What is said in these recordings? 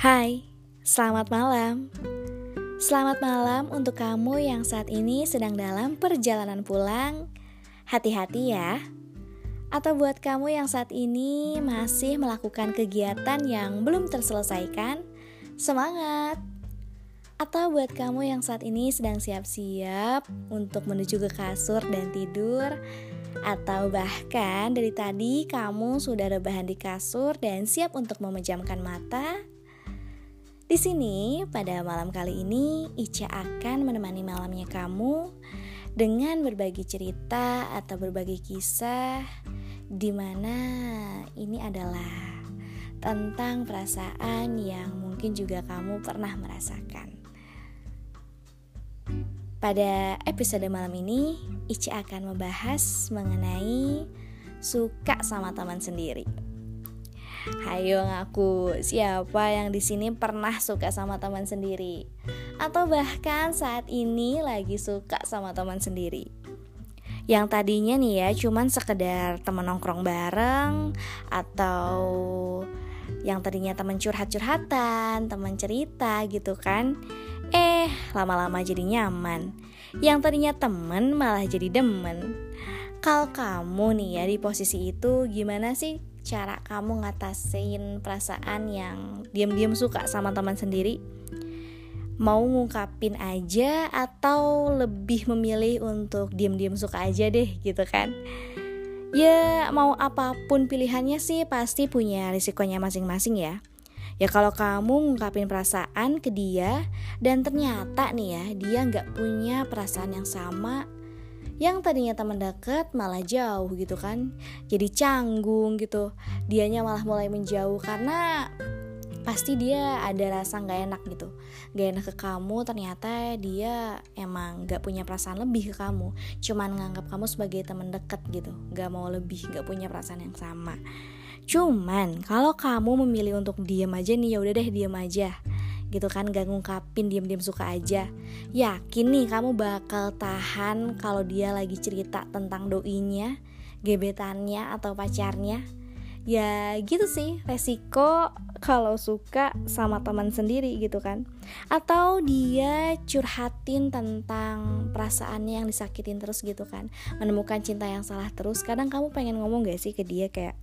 Hai, selamat malam. Selamat malam untuk kamu yang saat ini sedang dalam perjalanan pulang. Hati-hati ya. Atau buat kamu yang saat ini masih melakukan kegiatan yang belum terselesaikan, semangat. Atau buat kamu yang saat ini sedang siap-siap untuk menuju ke kasur dan tidur, atau bahkan dari tadi kamu sudah rebahan di kasur dan siap untuk memejamkan mata, di sini, pada malam kali ini, Ica akan menemani malamnya kamu dengan berbagi cerita atau berbagi kisah di mana ini adalah tentang perasaan yang mungkin juga kamu pernah merasakan. Pada episode malam ini, Ica akan membahas mengenai suka sama teman sendiri. Hayo ngaku siapa yang di sini pernah suka sama teman sendiri atau bahkan saat ini lagi suka sama teman sendiri. Yang tadinya nih ya cuman sekedar teman nongkrong bareng atau yang tadinya teman curhat-curhatan, teman cerita gitu kan. Eh, lama-lama jadi nyaman. Yang tadinya temen malah jadi demen. Kalau kamu nih ya di posisi itu gimana sih cara kamu ngatasin perasaan yang diam-diam suka sama teman sendiri? Mau ngungkapin aja atau lebih memilih untuk diam-diam suka aja deh gitu kan? Ya mau apa pun pilihannya sih pasti punya risikonya masing-masing ya. Ya kalau kamu ngungkapin perasaan ke dia dan ternyata nih ya dia nggak punya perasaan yang sama yang tadinya teman dekat malah jauh gitu kan. Jadi canggung gitu. Dianya malah mulai menjauh karena pasti dia ada rasa nggak enak gitu. Nggak enak ke kamu ternyata dia emang nggak punya perasaan lebih ke kamu. Cuman nganggap kamu sebagai teman dekat gitu. Nggak mau lebih nggak punya perasaan yang sama. Cuman kalau kamu memilih untuk diam aja nih ya udah deh diam aja gitu kan gak ngungkapin diam-diam suka aja. Yakin nih kamu bakal tahan kalau dia lagi cerita tentang doinya gebetannya atau pacarnya? Ya gitu sih resiko kalau suka sama teman sendiri gitu kan. Atau dia curhatin tentang perasaannya yang disakitin terus gitu kan. Menemukan cinta yang salah terus. Kadang kamu pengen ngomong gak sih ke dia kayak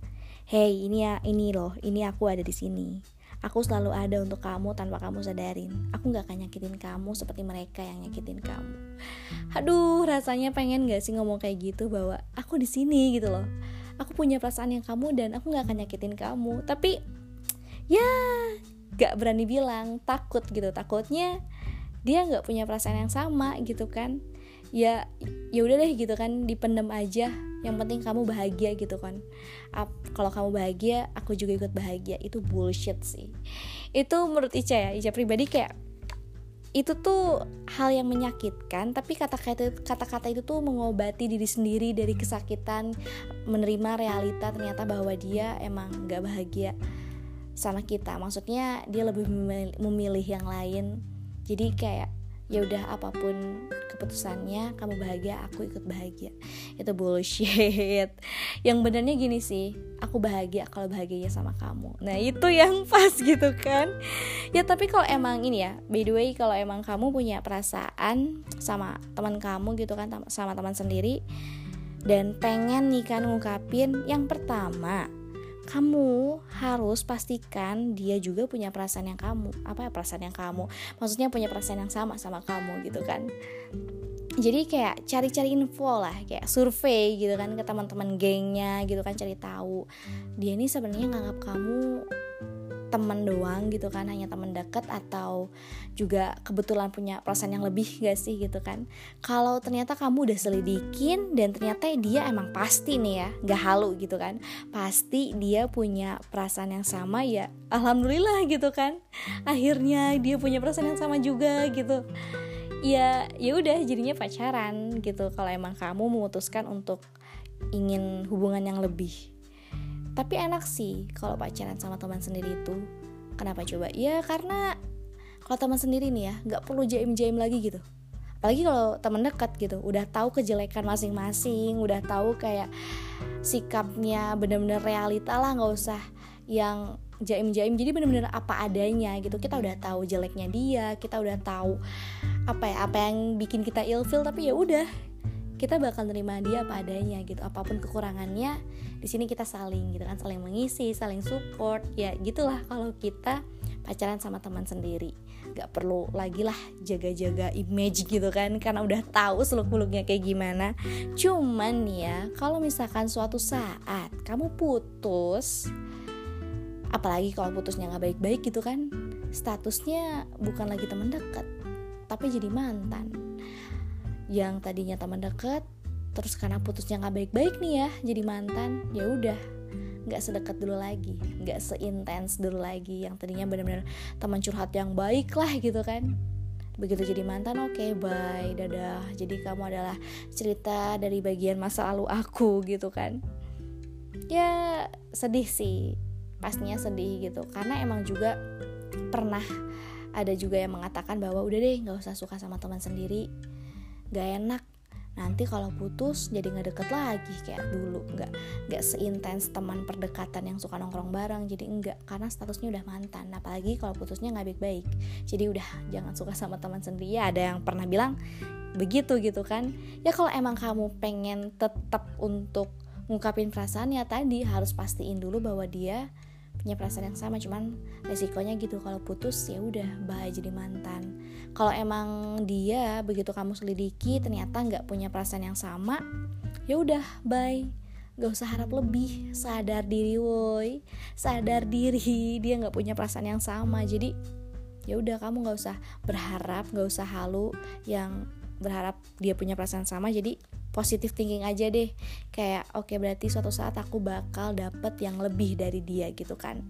hey ini ya ini loh ini aku ada di sini Aku selalu ada untuk kamu tanpa kamu sadarin. Aku gak akan nyakitin kamu seperti mereka yang nyakitin kamu. Aduh, rasanya pengen gak sih ngomong kayak gitu bahwa aku di sini gitu loh. Aku punya perasaan yang kamu dan aku gak akan nyakitin kamu. Tapi ya gak berani bilang, takut gitu. Takutnya dia gak punya perasaan yang sama gitu kan. Ya ya udah deh gitu kan, dipendam aja yang penting kamu bahagia gitu kan. Kalau kamu bahagia aku juga ikut bahagia. Itu bullshit sih. Itu menurut Ica ya Ica pribadi kayak itu tuh hal yang menyakitkan tapi kata-kata kata-kata itu tuh mengobati diri sendiri dari kesakitan menerima realita ternyata bahwa dia emang gak bahagia sama kita. Maksudnya dia lebih memilih yang lain. Jadi kayak ya udah apa pun keputusannya kamu bahagia aku ikut bahagia. Itu bullshit. Yang benernya gini sih aku bahagia kalau bahagianya sama kamu. Nah itu yang pas gitu kan. Ya tapi kalau emang ini ya by the way kalau emang kamu punya perasaan sama teman kamu gitu kan sama teman sendiri dan pengen nih kan ngungkapin yang pertama kamu harus pastikan dia juga punya perasaan yang kamu apa ya perasaan yang kamu. Maksudnya punya perasaan yang sama sama kamu gitu kan. Jadi kayak cari-cari info lah kayak survei gitu kan ke teman-teman gengnya gitu kan cari tahu. Dia ini sebenarnya nganggap kamu teman doang gitu kan hanya teman dekat atau juga kebetulan punya perasaan yang lebih gak sih gitu kan. Kalau ternyata kamu udah selidikin dan ternyata dia emang pasti nih ya gak halu gitu kan. Pasti dia punya perasaan yang sama ya alhamdulillah gitu kan. Akhirnya dia punya perasaan yang sama juga gitu. Ya ya udah jadinya pacaran gitu. Kalau emang kamu memutuskan untuk ingin hubungan yang lebih tapi enak sih kalau pacaran sama teman sendiri itu. Kenapa coba? Ya karena kalau teman sendiri nih ya nggak perlu jaim-jaim lagi gitu. Apalagi kalau teman dekat gitu udah tahu kejelekan masing-masing udah tahu kayak sikapnya bener-bener realita lah nggak usah yang jaim-jaim. Jadi bener-bener apa adanya gitu. Kita udah tahu jeleknya dia kita udah tahu apa ya apa yang bikin kita ilfil tapi ya udah kita bakal nerima dia apa adanya gitu. Apa pun kekurangannya di sini kita saling gitu kan saling mengisi saling support. Ya gitulah kalau kita pacaran sama teman sendiri. Gak perlu lagi lah jaga-jaga image gitu kan karena udah tahu seluk beluknya kayak gimana. Cuman ya kalau misalkan suatu saat kamu putus apalagi kalau putusnya nggak baik-baik gitu kan statusnya bukan lagi teman dekat tapi jadi mantan yang tadinya teman dekat terus karena putusnya nggak baik-baik nih ya jadi mantan ya udah. Nggak sedekat dulu lagi nggak seintens dulu lagi yang tadinya benar-benar teman curhat yang baik lah gitu kan. Begitu jadi mantan oke okay, bye dadah. Jadi kamu adalah cerita dari bagian masa lalu aku gitu kan. Ya sedih sih. Pastinya sedih gitu. Karena emang juga pernah ada juga yang mengatakan bahwa udah deh nggak usah suka sama teman sendiri gak enak. Nanti kalau putus jadi nggak deket lagi kayak dulu. Nggak nggak seintens teman perdekatan yang suka nongkrong bareng. Jadi enggak karena statusnya udah mantan. Apalagi kalau putusnya nggak baik-baik. Jadi udah jangan suka sama teman sendiri. Ya ada yang pernah bilang begitu gitu kan. Ya kalau emang kamu pengen tetap untuk ngungkapin perasaan ya tadi harus pastiin dulu bahwa dia punya perasaan yang sama cuman resikonya gitu. Kalau putus ya udah bahaya jadi mantan. Kalau emang dia begitu kamu selidiki ternyata nggak punya perasaan yang sama ya udah bye. Gak usah harap lebih. Sadar diri woi. Sadar diri dia nggak punya perasaan yang sama. Jadi ya udah kamu nggak usah berharap nggak usah halu yang berharap dia punya perasaan sama. Jadi positif thinking aja deh. Kayak oke okay, berarti suatu saat aku bakal dapet yang lebih dari dia gitu kan.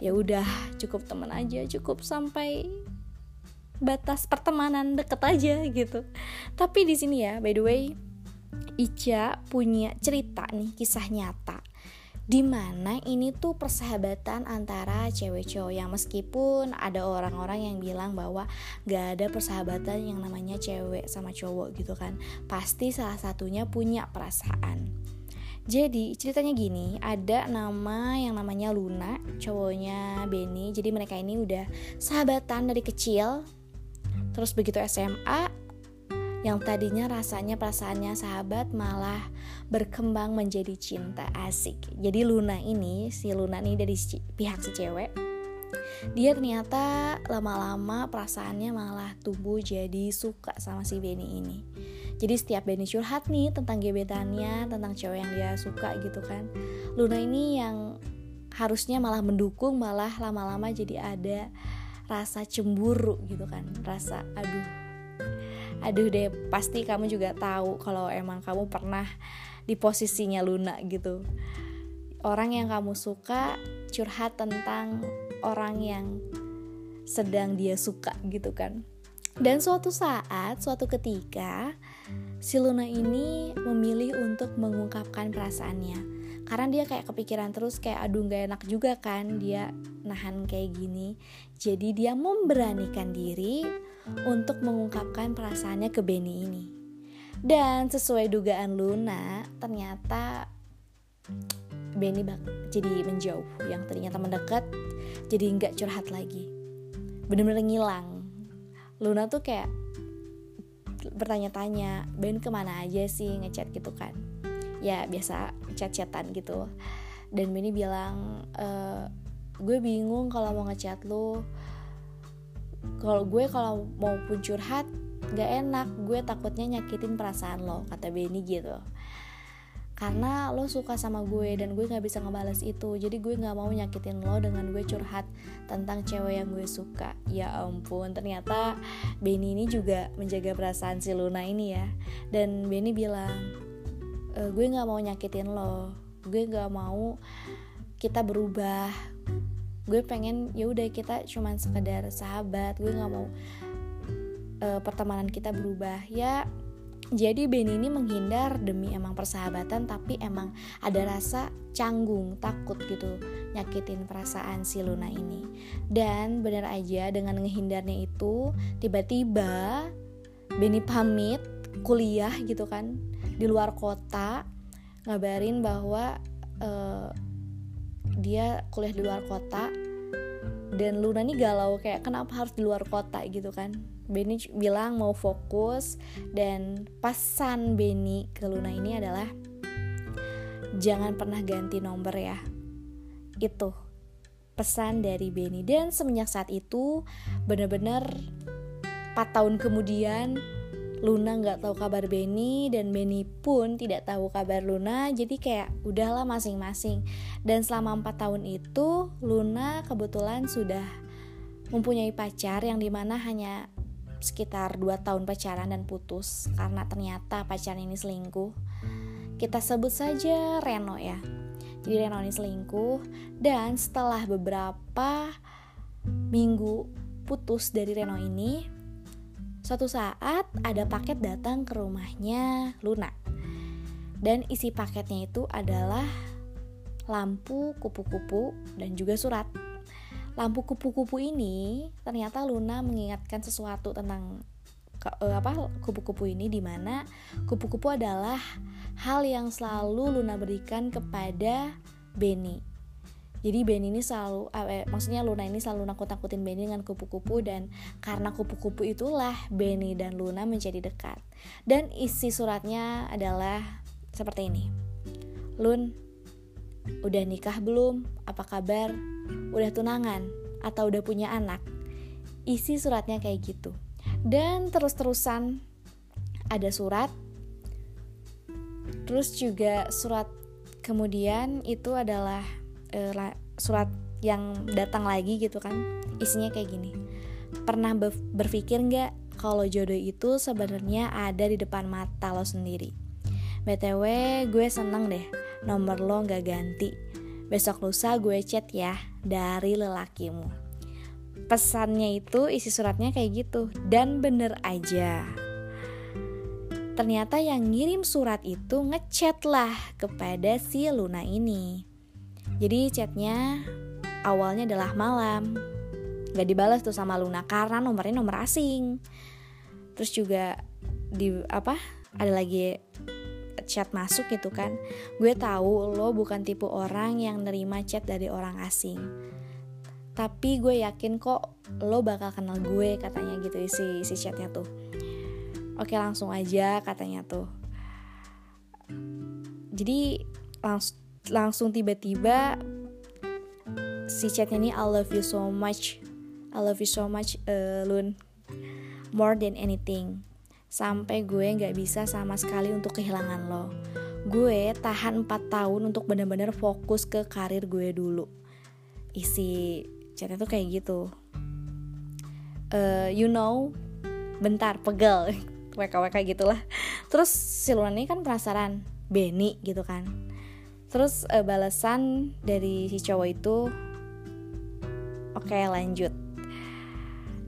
Ya udah cukup teman aja cukup sampai batas pertemanan deket aja gitu. Tapi di sini ya by the way Ica punya cerita nih kisah nyata di mana ini tuh persahabatan antara cewek cowok yang meskipun ada orang-orang yang bilang bahwa gak ada persahabatan yang namanya cewek sama cowok gitu kan pasti salah satunya punya perasaan. Jadi ceritanya gini ada nama yang namanya Luna cowoknya Benny. Jadi mereka ini udah sahabatan dari kecil. Terus begitu SMA yang tadinya rasanya perasaannya sahabat malah berkembang menjadi cinta asik. Jadi Luna ini, si Luna ini dari si, pihak si cewek, dia ternyata lama-lama perasaannya malah tumbuh jadi suka sama si Benny ini. Jadi setiap Benny curhat nih tentang gebetannya, tentang cewek yang dia suka gitu kan. Luna ini yang harusnya malah mendukung malah lama-lama jadi ada rasa cemburu gitu kan. Rasa aduh aduh deh pasti kamu juga tahu kalau emang kamu pernah di posisinya Luna gitu. Orang yang kamu suka curhat tentang orang yang sedang dia suka gitu kan. Dan suatu saat suatu ketika si Luna ini memilih untuk mengungkapkan perasaannya karena dia kayak kepikiran terus kayak aduh gak enak juga kan dia nahan kayak gini jadi dia memberanikan diri untuk mengungkapkan perasaannya ke Benny ini. Dan sesuai dugaan Luna, ternyata Benny bak jadi menjauh. Yang tadinya teman dekat, jadi nggak curhat lagi. Bener-bener ngilang. Luna tuh kayak bertanya-tanya, Ben ke mana aja sih ngechat gitu kan? Ya biasa chat-chatan gitu. Dan Benny bilang, e, gue bingung kalau mau ngechat lo kalau gue kalau mau pun curhat gak enak. Gue takutnya nyakitin perasaan lo kata Benny gitu. Karena lo suka sama gue dan gue gak bisa ngebales itu. Jadi gue gak mau nyakitin lo dengan gue curhat tentang cewek yang gue suka. Ya ampun ternyata Benny ini juga menjaga perasaan si Luna ini ya. Dan Benny bilang e, gue gak mau nyakitin lo. Gue gak mau kita berubah. Gue pengen ya udah kita cuman sekedar sahabat. Gue nggak mau uh, pertemanan kita berubah. Ya jadi Benny ini menghindar demi emang persahabatan tapi emang ada rasa canggung takut gitu nyakitin perasaan si Luna ini. Dan bener aja dengan ngehindarnya itu tiba-tiba Benny pamit kuliah gitu kan di luar kota ngabarin bahwa uh, dia kuliah di luar kota dan Luna nih galau kayak kenapa harus di luar kota? gitu kan. Benny bilang mau fokus dan pesan Benny ke Luna ini adalah jangan pernah ganti nomor ya. Itu pesan dari Benny. Dan semenjak saat itu bener-bener 4 tahun kemudian Luna nggak tahu kabar Benny dan Benny pun tidak tahu kabar Luna jadi kayak udahlah masing-masing. Dan selama empat tahun itu Luna kebetulan sudah mempunyai pacar yang di mana hanya sekitar 2 tahun pacaran dan putus karena ternyata pacar ini selingkuh. Kita sebut saja Reno ya. Jadi Reno ini selingkuh dan setelah beberapa minggu putus dari Reno ini Suatu saat ada paket datang ke rumahnya Luna. Dan isi paketnya itu adalah lampu kupu-kupu dan juga surat. Lampu kupu-kupu ini ternyata Luna mengingatkan sesuatu tentang uh, apa kupu-kupu ini di mana kupu-kupu adalah hal yang selalu Luna berikan kepada Benny jadi Ben ini selalu eh, maksudnya Luna ini selalu nakut-nakutin Benny dengan kupu-kupu dan karena kupu-kupu itulah Benny dan Luna menjadi dekat. Dan isi suratnya adalah seperti ini. Lun, udah nikah belum? Apa kabar? Udah tunangan atau udah punya anak? Isi suratnya kayak gitu. Dan terus-terusan ada surat. Terus juga surat kemudian itu adalah uh, surat yang datang lagi gitu kan isinya kayak gini. Pernah berpikir nggak kalau jodoh itu sebenarnya ada di depan mata lo sendiri? Btw gue seneng deh nomor lo nggak ganti. Besok lusa gue chat ya dari lelakimu. Pesannya itu isi suratnya kayak gitu dan bener aja. Ternyata yang ngirim surat itu ngechat lah kepada si Luna ini jadi chatnya awalnya adalah malam. Gak dibalas tuh sama Luna karena nomornya nomor asing. Terus juga di apa ada lagi chat masuk gitu kan. Gue tahu lo bukan tipe orang yang nerima chat dari orang asing. Tapi gue yakin kok lo bakal kenal gue katanya gitu isi, isi chatnya tuh. Oke langsung aja katanya tuh. Jadi langsung langsung tiba-tiba si chatnya ini I love you so much. I love you so much uh, Lun. More than anything. Sampai gue nggak bisa sama sekali untuk kehilangan lo. Gue tahan 4 tahun untuk benar-benar fokus ke karir gue dulu. Isi chatnya tuh kayak gitu. Uh, you know bentar pegel. WKWK gitulah. Terus si Luna ini kan penasaran Benny gitu kan terus uh, balasan dari si cowok itu oke okay, lanjut.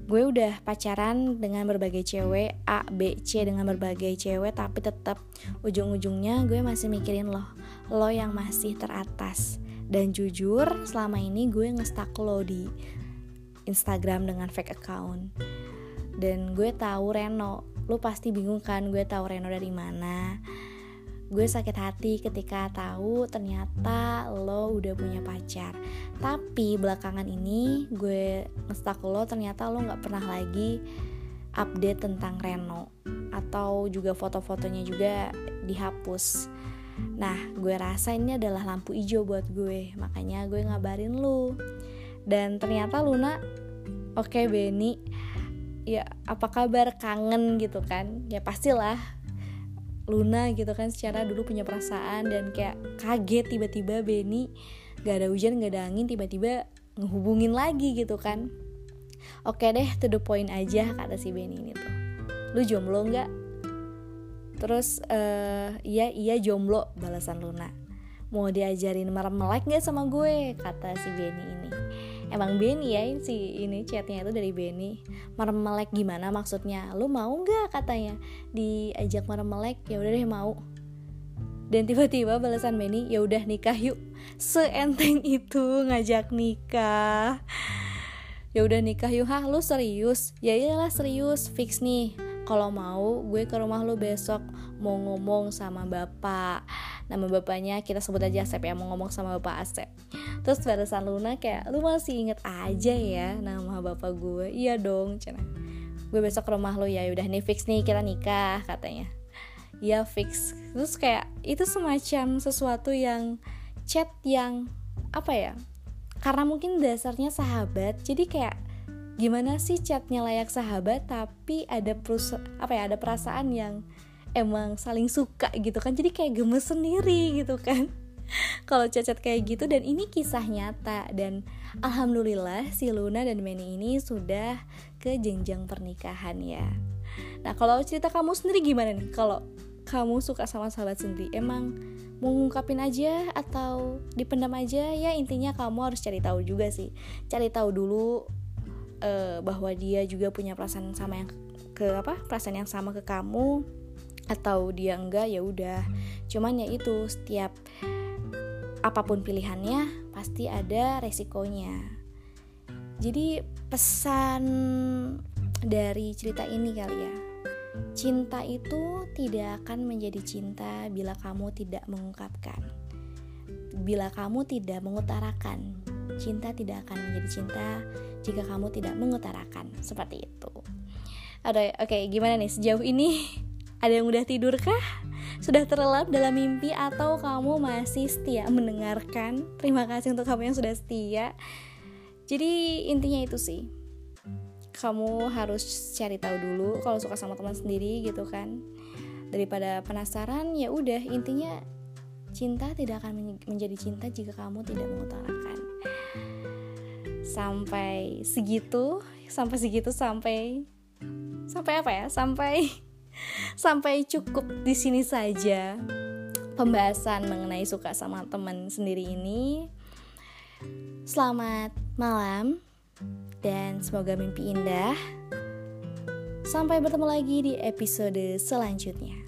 Gue udah pacaran dengan berbagai cewek A, B, C dengan berbagai cewek tapi tetap ujung-ujungnya gue masih mikirin lo lo yang masih teratas. Dan jujur selama ini gue ngestak lo di Instagram dengan fake account. Dan gue tahu Reno. Lo pasti bingung kan gue tahu Reno dari mana gue sakit hati ketika tahu ternyata lo udah punya pacar. Tapi belakangan ini gue ngestak lo ternyata lo nggak pernah lagi update tentang Reno. Atau juga foto-fotonya juga dihapus. Nah gue rasa ini adalah lampu hijau buat gue. Makanya gue ngabarin lu. Dan ternyata Luna oke okay, Benny ya apa kabar? Kangen gitu kan? Ya pastilah Luna gitu kan secara dulu punya perasaan dan kayak kaget tiba-tiba Benny gak ada hujan gak ada angin tiba-tiba ngehubungin lagi gitu kan. Oke deh to the point aja kata si Benny ini tuh. Lu jomblo nggak? Terus uh, iya iya jomblo balasan Luna. Mau diajarin merem melek nggak sama gue? Kata si Benny ini emang Benny ya si ini chatnya itu dari Benny. Merem melek gimana maksudnya? Lu mau nggak katanya. Diajak merem melek ya udah deh mau. Dan tiba-tiba balasan Benny ya udah nikah yuk. Seenteng itu ngajak nikah. Ya udah nikah yuk. Hah lu serius? Ya iyalah serius. Fix nih kalau mau gue ke rumah lu besok. Mau ngomong sama bapak. Nama bapaknya kita sebut aja Asep ya mau ngomong sama bapak Asep. Terus balasan Luna kayak lu masih inget aja ya nama bapak gue. Iya dong cina. Gue besok ke rumah lo ya. Udah nih fix nih kita nikah katanya. Ya fix. Terus kayak itu semacam sesuatu yang chat yang apa ya karena mungkin dasarnya sahabat jadi kayak gimana sih chatnya layak sahabat tapi ada perus apa ya ada perasaan yang emang saling suka gitu kan? Jadi kayak gemes sendiri gitu kan? Kalau cacat kayak gitu dan ini kisah nyata. Dan alhamdulillah si Luna dan Meni ini sudah ke jenjang pernikahan ya. Nah kalau cerita kamu sendiri gimana nih? Kalau kamu suka sama sahabat sendiri emang mau ngungkapin aja atau dipendam aja? Ya intinya kamu harus cari tahu juga sih. Cari tahu dulu uh, bahwa dia juga punya perasaan sama yang ke apa perasaan yang sama ke kamu atau dia enggak ya udah. Cuman ya itu setiap apa pun pilihannya pasti ada resikonya. Jadi pesan dari cerita ini kali ya. Cinta itu tidak akan menjadi cinta bila kamu tidak mengungkapkan. Bila kamu tidak mengutarakan cinta tidak akan menjadi cinta jika kamu tidak mengutarakan. Seperti itu. Oke okay, gimana nih? Sejauh ini ada yang udah tidur kah? Sudah terlelap dalam mimpi atau kamu masih setia mendengarkan? Terima kasih untuk kamu yang sudah setia. Jadi intinya itu sih. Kamu harus cari tahu dulu kalau suka sama teman sendiri gitu kan. Daripada penasaran ya udah intinya cinta tidak akan menjadi cinta jika kamu tidak mengutarakan sampai segitu sampai segitu sampai sampai apa ya? Sampai sampai cukup di sini saja pembahasan mengenai suka sama teman sendiri ini. Selamat malam dan semoga mimpi indah. Sampai bertemu lagi di episode selanjutnya